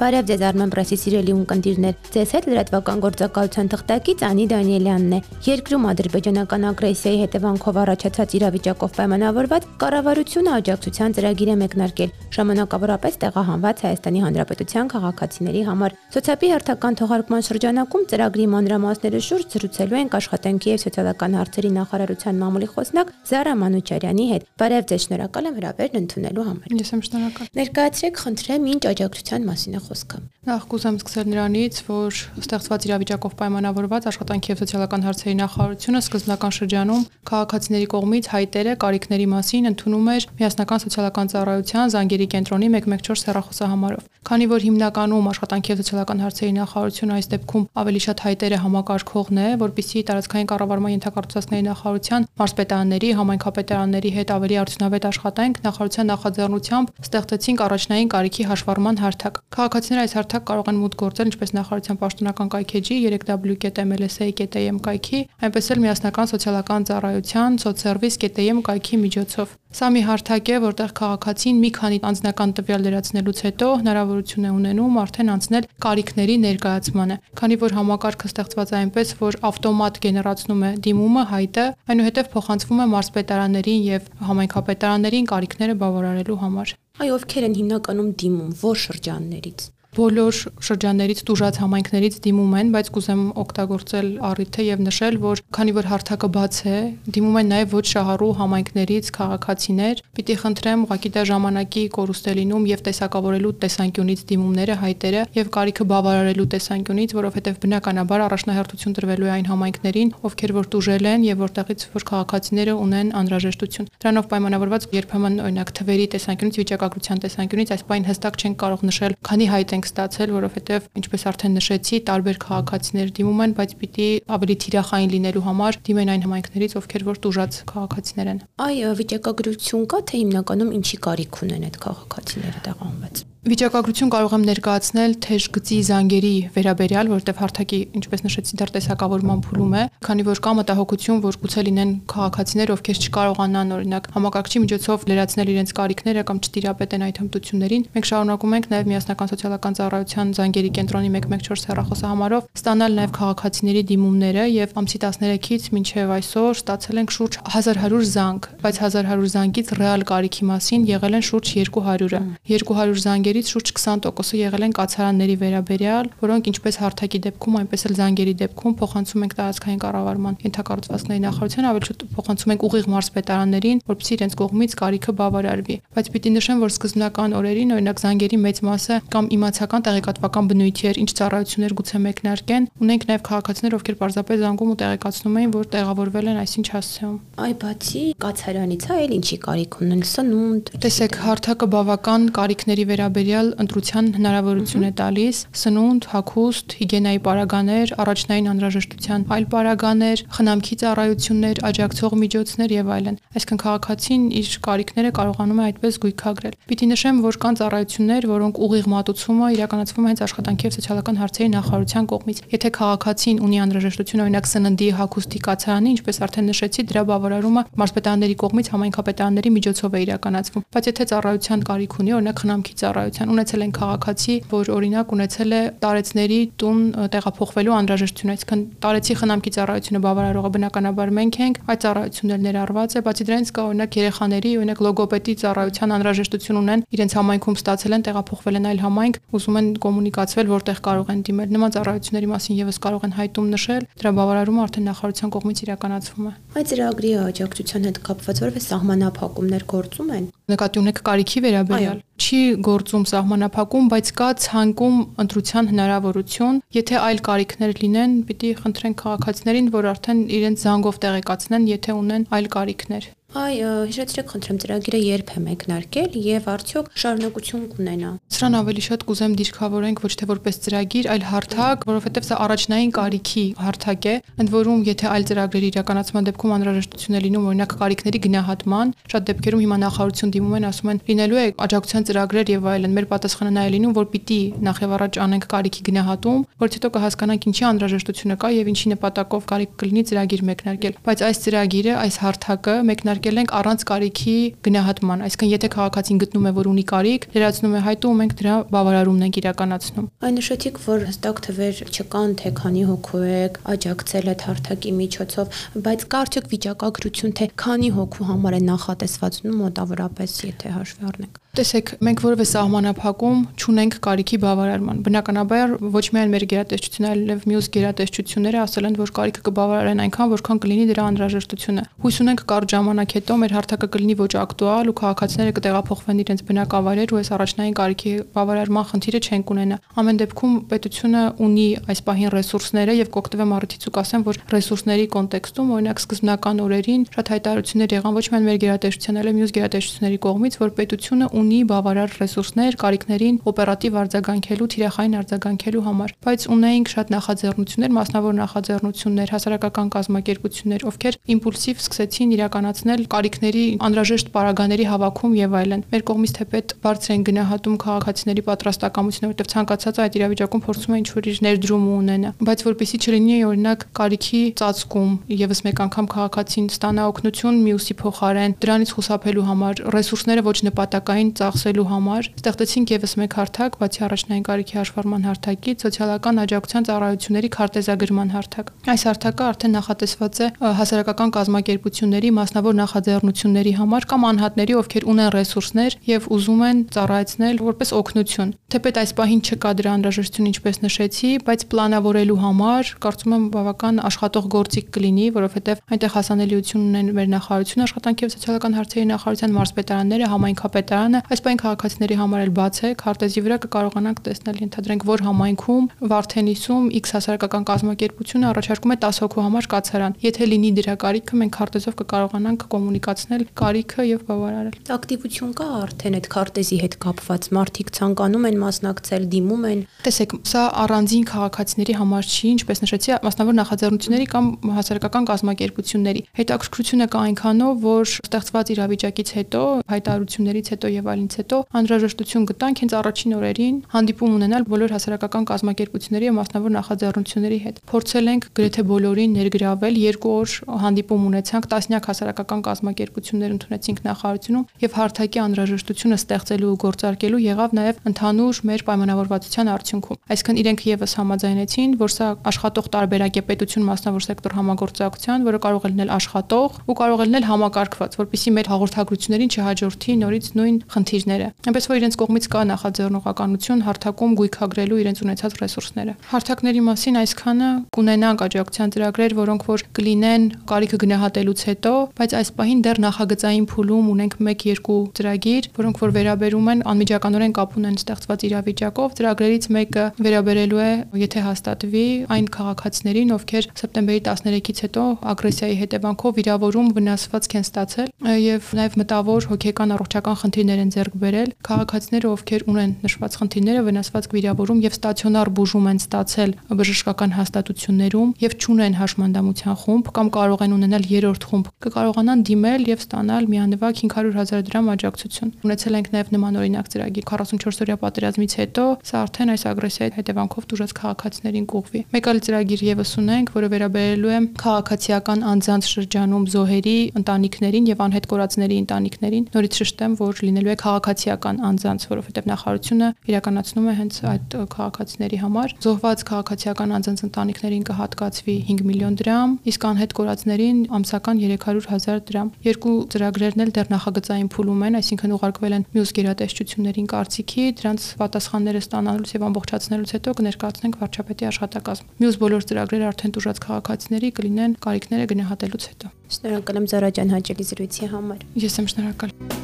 Բարև ձեզ Armen Press-ի սիրելի ունկնդիրներ։ Ձեզ հետ լրատվական գործակալության թղթակից Անի Դանիելյանն է։ Երկրում ադրբեջանական ագրեսիայի հետևանքով առաջացած իրավիճակով պայմանավորված կառավարությունը աջակցության ծրագիր է մեկնարկել ժամանակավորապես տեղահանված Հայաստանի Հանրապետության քաղաքացիների համար։ Սոցիալի հերթական թողարկման շրջանակում ծրագրի մանրամասները շուրջ զրուցելու ենք աշխատանքի եւ սոցիալական հարցերի նախարարության մամուլի խոսնակ Զարա Մանուչարյանի հետ։ Բարև ձեզ, շնորհակալ եմ հրավերն ընդունելու համար։ Ես եմ շնորհակալ։ Ներկայացրեք, խնդրեմ, ինչ աջակցության մասին է խոսքը։ Նախ կուզեմ սկսել նրանից, որ ստեղծված իրավիճակով պայմանավորված աշխատանքի եւ սոցիալական հարցերի նախարարությունը սկզբնական շրջանում քաղաքացիների կողմից հայտերը կարիքների մասին ընդունում էր միասնական սոցիալական ծառայության Զանգերի կենտրոնի 114 հեռախոսահամարով։ Քանի որ հիմնականում աշխատանքի եւ սոցիալական հարցերի նախարարությունը այս դեպքում ավելի շատ հայտերը համակարգողն է, որբիսի տարածքային կառավարման ենթակառուցվածքների նախարարության մարզպետարանների, համայնքապետարանների հետ ավելի արդյունավետ աշխատանք նախարարության նախաձեռնությամբ ստեղծեցինք առաջնային կարիքի հաշվառման հարթակ։ Քաղաքացիները այս հարթակ կարող են մուտք գործել ինչպես նախարարության պաշտոնական կայքեջի 3w.mlsa.am կայքի, այնպես էլ միասնական սոցիալական ծառայության soцservice.am կայքի միջոցով։ Սա մի հարթակ է, որտեղ քաղաքացին մի քանի անձնական տվյալ լրացնելուց հետո հնարավորություն է ունենում արդեն անցնել կարիքների ներկայացմանը։ Քանի որ համակարգը ստեղծված է այնպես, որ ավտոմատ գեներացնում է դիմումը, հայտը, այնուհետև փոխանցվում է մարզպետարաններին եւ համայնքապետարաններին կարիքները բավարարելու համար։ Այ ովքեր են հիմնականում դիմում, որ շրջաններից բոլոր շրջաններից դուժած համայնքներից դիմում են, բայց կուզեմ օգտագործել առիթը եւ նշել, որ քանի որ հարթակը բաց է, դիմում են նաեւ ոչ շահառու համայնքներից քաղաքացիներ։ Պիտի խնդրեմ ուղղակի դա ժամանակի կորուստ է լինում եւ տեսակավորելու տեսանկյունից դիմումները, հայտերը եւ կարիքը բավարարելու տեսանկյունից, որովհետեւ բնականաբար առաջնահերթություն տրվելու է այն համայնքներին, ովքեր որ դուժել են եւ որտեղից որ քաղաքացիները ունեն անհրաժեշտություն։ Դրանով պայմանավորված երբեմն օրինակ թվերի տեսանկյունից, վիճակագրության տեսանկյունից այս բան հստակ չեն կարող նշել, քանի հայտ ենք ստացել, որովհետև ինչպես արդեն նշեցի, տարբեր քաղաքացիներ դիմում են, բայց պիտի ավելի թիրախային լինելու համար դիմեն այն համայնքներից, ովքեր որ տուժած քաղաքացիներ են։ Այ վիճակագրություն կա, թե հիմնականում ինչի կարիք ունեն այդ քաղաքացիները տեղանված։ Վիճակագրություն կարող եմ ներկայացնել թեժ գծի զանգերի վերաբերյալ, որտեղ հարթակի, ինչպես նշեցի, դեռ տեսակավորման փուլում է, քանի որ կա մտահոգություն, որ գուցե լինեն քաղաքացիներ, ովքեր չկարողանան օրինակ համակարգչի միջոցով լրացնել իրենց կարիքները կամ չտիրապետեն այդ հմտություններին։ Մենք շարունակում ենք նաև միասնական սոցիալական ծառայության զանգերի կենտրոնի 114 հեռախոսահամարով ստանալ նաև քաղաքացիների դիմումները եւ ամսի 13-ից մինչեւ այսօր ստացել ենք շուրջ 1100 զանգ, բայց 1100 զանգից ռեալ կարիքի մասին եղել են շուրջ 200-ը։ 200 զանգ զանգերից շուրջ 20%-ը եղել են կացարանների վերաբերյալ, որոնք ինչպես հարթակի դեպքում, այնպես էլ զանգերի դեպքում փոխանցում ենք տարածքային կառավարման ենթակառուցվածքների նախարարության, ավելի շուտ փոխանցում ենք ուղիղ մարզպետարաններին, որպեսզի իրենց կողմից կարիքը բավարարվի։ Բայց պիտի նշեմ, որ սկզբնական օրերին, օրինակ զանգերի մեծ մասը կամ իմացական տեղեկատվական բնույթ էր, ինչ ծառայություններ գուցե մեկնարկեն, ունենք նաև քաղաքացիներ, ովքեր պարզապես զանգում ու տեղեկացնում էին, որ տեղավորվել են այսինչ հասցեում։ Այ բացի կացարանից, այ ինչի կարիք ունեն սնունդ։ Տեսեք, հարթակը բավական կարիքների վերաբերյալ վերաբերյալ ընտրության հնարավորություն է տալիս սնունդ, հագուստ, հիգիենայի պարագաներ, առաջնային անհրաժեշտության այլ պարագաներ, խնամքի ծառայություններ, աջակցող միջոցներ եւ այլն։ Այսինքն քաղաքացին իր կարիքները կարողանում է այդպես գույքագրել։ Պիտի նշեմ, որ կան ծառայություններ, որոնք ուղիղ մատուցումը իրականացվում է հենց աշխատանքի եւ սոցիալական հարցերի նախարարության կողմից։ Եթե քաղաքացին ունի անհրաժեշտություն օրինակ սննդի, հագուստի կացարանի, ինչպես արդեն նշեցի, դրա բավարարումը մարզպետարանների կողմից համայնքապետարանների միջոցով է իրականացվում։ Բայց եթե ծառայության կարիք ունի, օրինակ խնամքի ծառայություն ծառայության ունեցել են քաղաքացի, որ օրինակ ունեցել է տարեցների տուն տեղափոխվելու անհրաժեշտություն, այսինքն տարեցի խնամքի ծառայությունը բավարարողը բնականաբար մենք ենք, այդ ծառայությունները ներառված է, բացի դրանից կա օրինակ երեխաների, օրինակ լոգոպեդի ծառայության անհրաժեշտություն ունեն, իրենց համայնքում ստացել են, տեղափոխվել են այլ համայնք, ուզում են կոմունիկացվել, որտեղ կարող են դիմել։ Նման ծառայությունների մասին եւս կարող են հայտում նշել, դրա բավարարումը արդեն նախարարության կողմից իրականացվում է։ Այդ ծրագրի աջակցության հետ կապված որևէ սահմանափակումներ գործում են։ Նկատի ունեք կարիքի վերաբերյալ? Չի գործում սահմանափակում, բայց կա ցանկում ընտրության հնարավորություն։ Եթե այլ կարիքներ լինեն, պիտի խնդրենք քաղաքացիներին, որ արդեն իրենց զանգով տեղեկացնեն, եթե ունեն այլ կարիքներ։ Այ հիշեցրեք խնդրեմ ծրագիրը երբ է մեկնարկել եւ արդյոք շարունակություն կունենա։ Սրան ավելի շատ կուզեմ դիրքավորենք ոչ թե որպես ծրագիր, այլ հարթակ, որովհետեւ սա առաջնային կարիքի հարթակ է, ընդ որում եթե այլ ծրագրերի իրականացման դեպքում անհրաժեշտություն է լինում օրինակ կարիքների գնահատման, շատ դեպքերում հիմա նախարարություն դիմում են, ասում են լինելու է աջակցության ծրագրեր եւ այլն։ Մեր պատասխանը նա է լինում, որ պիտի նախ եւ առաջ անենք կարիքի գնահատում, որից հետո կհասկանանք ինչի անհրաժեշտությունը կա եւ ինչի նպատակով կարիք կլինի ծրագիր մեկնարկել։ Բայց այս ծրագիրը, այս հարթակը մեկնարկել ձեռնարկել ենք առանց կարիքի գնահատման, այսինքն եթե քաղաքացին գտնում է, որ ունի կարիք, լրացնում է հայտը ու մենք դրա բավարարումն ենք իրականացնում։ Այն նշեցիք, որ հստակ թվեր չկան, թե քանի հոգու եք աջակցել այդ հարթակի միջոցով, բայց կա արդյոք վիճակագրություն, թե քանի հոգու համար է նախատեսված մոտավորապես, եթե հաշվի առնենք։ Տեսեք, մենք որևէ սահմանափակում չունենք կարիքի բավարարման։ Բնականաբար ոչ միայն մեր գերատեսչությունը, այլև մյուս գերատեսչությունները ասել են, որ կարիքը կբավարարեն այնքան, որքան կլինի դրա անհրաժեշտությունը։ Հույս ունենք կարճ ժամանակ հետո մեր հարթակը կլինի ոչ ակտուալ ու քաղաքացիները կտեղափոխվեն իրենց բնակավայրեր ու այս առաջնային կարիքի բավարարման խնդիրը չեն կունենա։ Ամեն դեպքում պետությունը ունի այս պահին ռեսուրսները եւ կօգտվեմ առիթից ու կասեմ, որ ռեսուրսների կոնտեքստում օրինակ սկզբնական օրերին շատ հայտարարություններ եղան ոչ միայն մեր գերատեսչության, այլև մյուս գերատեսչությունների կողմից, որ պետությունը ունի բավարար ռեսուրսներ կարիքներին օպերատիվ արձագանքելու, թիրախային արձագանքելու համար, բայց ունեինք շատ նախաձեռնություններ, մասնավոր նախաձեռնություններ, հասարակական կազմակերպություններ, ովքեր իմպուլսիվ սկսեցին իրականացնել կարիքների անհրաժեշտ պարագաների հավաքում եւ այլն։ Մեր կողմից թեպետ բարձր են գնահատում քաղաքացիների պատրաստակամությունը, որտեղ ցանկացած այդ իրավիճակում փորձում է ինչ-որ իր ներդրումը ունենա, բայց որpեսի չլինի օրինակ կարիքի ծածկում, եւս մեկ անգամ քաղաքացին ստանա օգնություն մյուսի փոխարեն, դրանից խուսափելու համար ռեսուրսները ոչ նպատակային ծախսելու համար ստեղծեցինք եւս մեկ հարթակ, բացի առաջնային կարիքի հաշվառման հարթակից, սոցիալական աջակցության ծառայությունների քարտեզագրման հարթակ։ Այս հարթակը արդեն նախատեսված է հասարակական կազմակերպությունների մասնավոր նախաձեռնությունների համար կամ անհատների, ովքեր ունեն ռեսուրսներ եւ ուզում են ծառայեցնել որպես օգնություն։ Թեպետ այս պահին չկա դրա անհրաժեշտություն, ինչպես նշեցի, բայց պլանավորելու համար կարծում եմ բավական աշխատող գործիք կլինի, որովհետեւ այնտեղ հասանելիություն ունեն մեր նախարարությունը, աշխատանքի եւ սոցիալական հարցերի նախարարության մարզպետարանները, համայնքապետարանը, այս պայն քաղաքացիների համար էլ բաց է, քարտեզի վրա կկարողանանք տեսնել, ենթադրենք, որ համայնքում Վարդենիսում X հասարակական կազմակերպությունը առաջարկում է 10 հոգու համար կացարան։ Եթե լինի դրա կարիքը, մենք քարտեզով կկարողանանք կոմունիկացնել կարիքը եւ բավարարել։ Ակտիվություն կա արդեն այդ քարտեզի հետ կապված, մարդիկ ցանկանում են մասնակցել, դիմում են։ Տեսեք, սա առանձին քաղաքացիների համար չի, ինչպես նշեցի, մասնավոր նախաձեռնությունների կամ հասարակական կազմակերպությունների։ Հետաքրքրությունը կա այնքանով, որ ստեղծված իրավիճակից հետո, հայտարարություններից հետո եւ այլնից հետո անհրաժեշտություն գտանք հենց առաջին օրերին հանդիպում ունենալ բոլոր հասարակական կազմակերպությունների եւ մասնավոր նախաձեռնությունների հետ։ Փորձել ենք գրեթե բոլորին ներգրավել, երկու օր հանդիպում ունեցանք, տասնյակ հասարակական կազմակերպություններ ընդունեցինք նախարարությունում եւ հարթակի անհրաժեշտությունը ստեղծելու ու գործարկելու եղավ նաեւ ընդհանուր մեր պայմանավորվածության արդյունքում։ Այսինքն իրենք եւս համաձայնեցին, որ սա աշխատող տարբերակ է պետություն մասնավոր սեկտոր համագործակցության, որը կարող է լինել աշխատող ու կարող է լինել համակարգված, որpիսի մեր հաղորդագրություններին չհաջորդի նորից նույն խնդիրները։ Այնպես որ իրենց կողմից կա նախաձեռնողականություն հարթակում գույքագրելու իրենց ունեցած ռեսուրսները։ Հարթակների մասին այսքանը կունենանք աջակցության ծրագրեր, որոնք որ կլինեն կարիքը գնահատելուց հետո, բայց այս պահին դեռ նախագծային փուլում ունենք 1-2 ծրագիր, որոնք որ վերաբերում են անմիջականորեն կապ ունեն ստեղծված իրավիճակով։ Ծրագրերից մեկը վերաբերելու է, եթե հաստատվի, այն քաղաքացիներին, ովքեր սեպտեմբերի 13-ից հետո ագրեսիայի հետևանքով վիրավորում վնասվածք են ստացել եւ նաեւ մտավոր հոգեկան առողջական խնդիրներ են ձեռք բերել քաղաքացիները, ովքեր ունեն նշված խնդիրները, վնասված վիրավորում եւ ստացիոնար բուժում են ստացել բժշկական հաստատություններում եւ ճունեն հաշմանդամության խումբ կամ կարող են ունենալ երրորդ խումբ, կկարողանան դիմել եւ ստանալ միանվագ 500.000 դրամ աջակցություն։ Ունեցել ենք նաեւ նմանօրինակ ծրագիր 44-օրյա պատերազմից հետո, սա արդեն այս ագրեսիայի հետևանքով դուրս քաղաքացիներին կուղվի։ Մեկ այլ ծրագիր եւս ունենք, որը վերաբերելու է քաղաքացիական անձանց շրջանում զոհերի ընտանիքներին եւ անհետ կորածների ընտանիքներին։ Նորից շեշտեմ, որ լինելու է քաղաքացիական անձանց, որովհետև նախարարությունը իրականացնում է հենց այդ քաղաքացիների համար։ Զոհված քաղաքացիական անձանց ընտանիքներին կհատկացվի 5 միլիոն դրամ, իսկ անհետ կորածներին ամսական 300.000 դրամ։ Երկու ծրագրերն էլ դեռ նախագծային փուլում են, այսինքն ուղարկվել են մյուս գերատեսչություններին կարծիքի, դրանց պատասխանները ստանալուց եւ ամբողջացնելուց հետո կներկայացնենք վարչապետի աշխատակազմ։ Մյուս բոլոր ծրագրերը արդեն դժուժած քաղաքացիների կլինեն կարիքները գնահատելուց հետո։ Շնորհակալ եմ Զարա ջան հաճելի զրույցի համար։ Ես եմ շնորհակալ։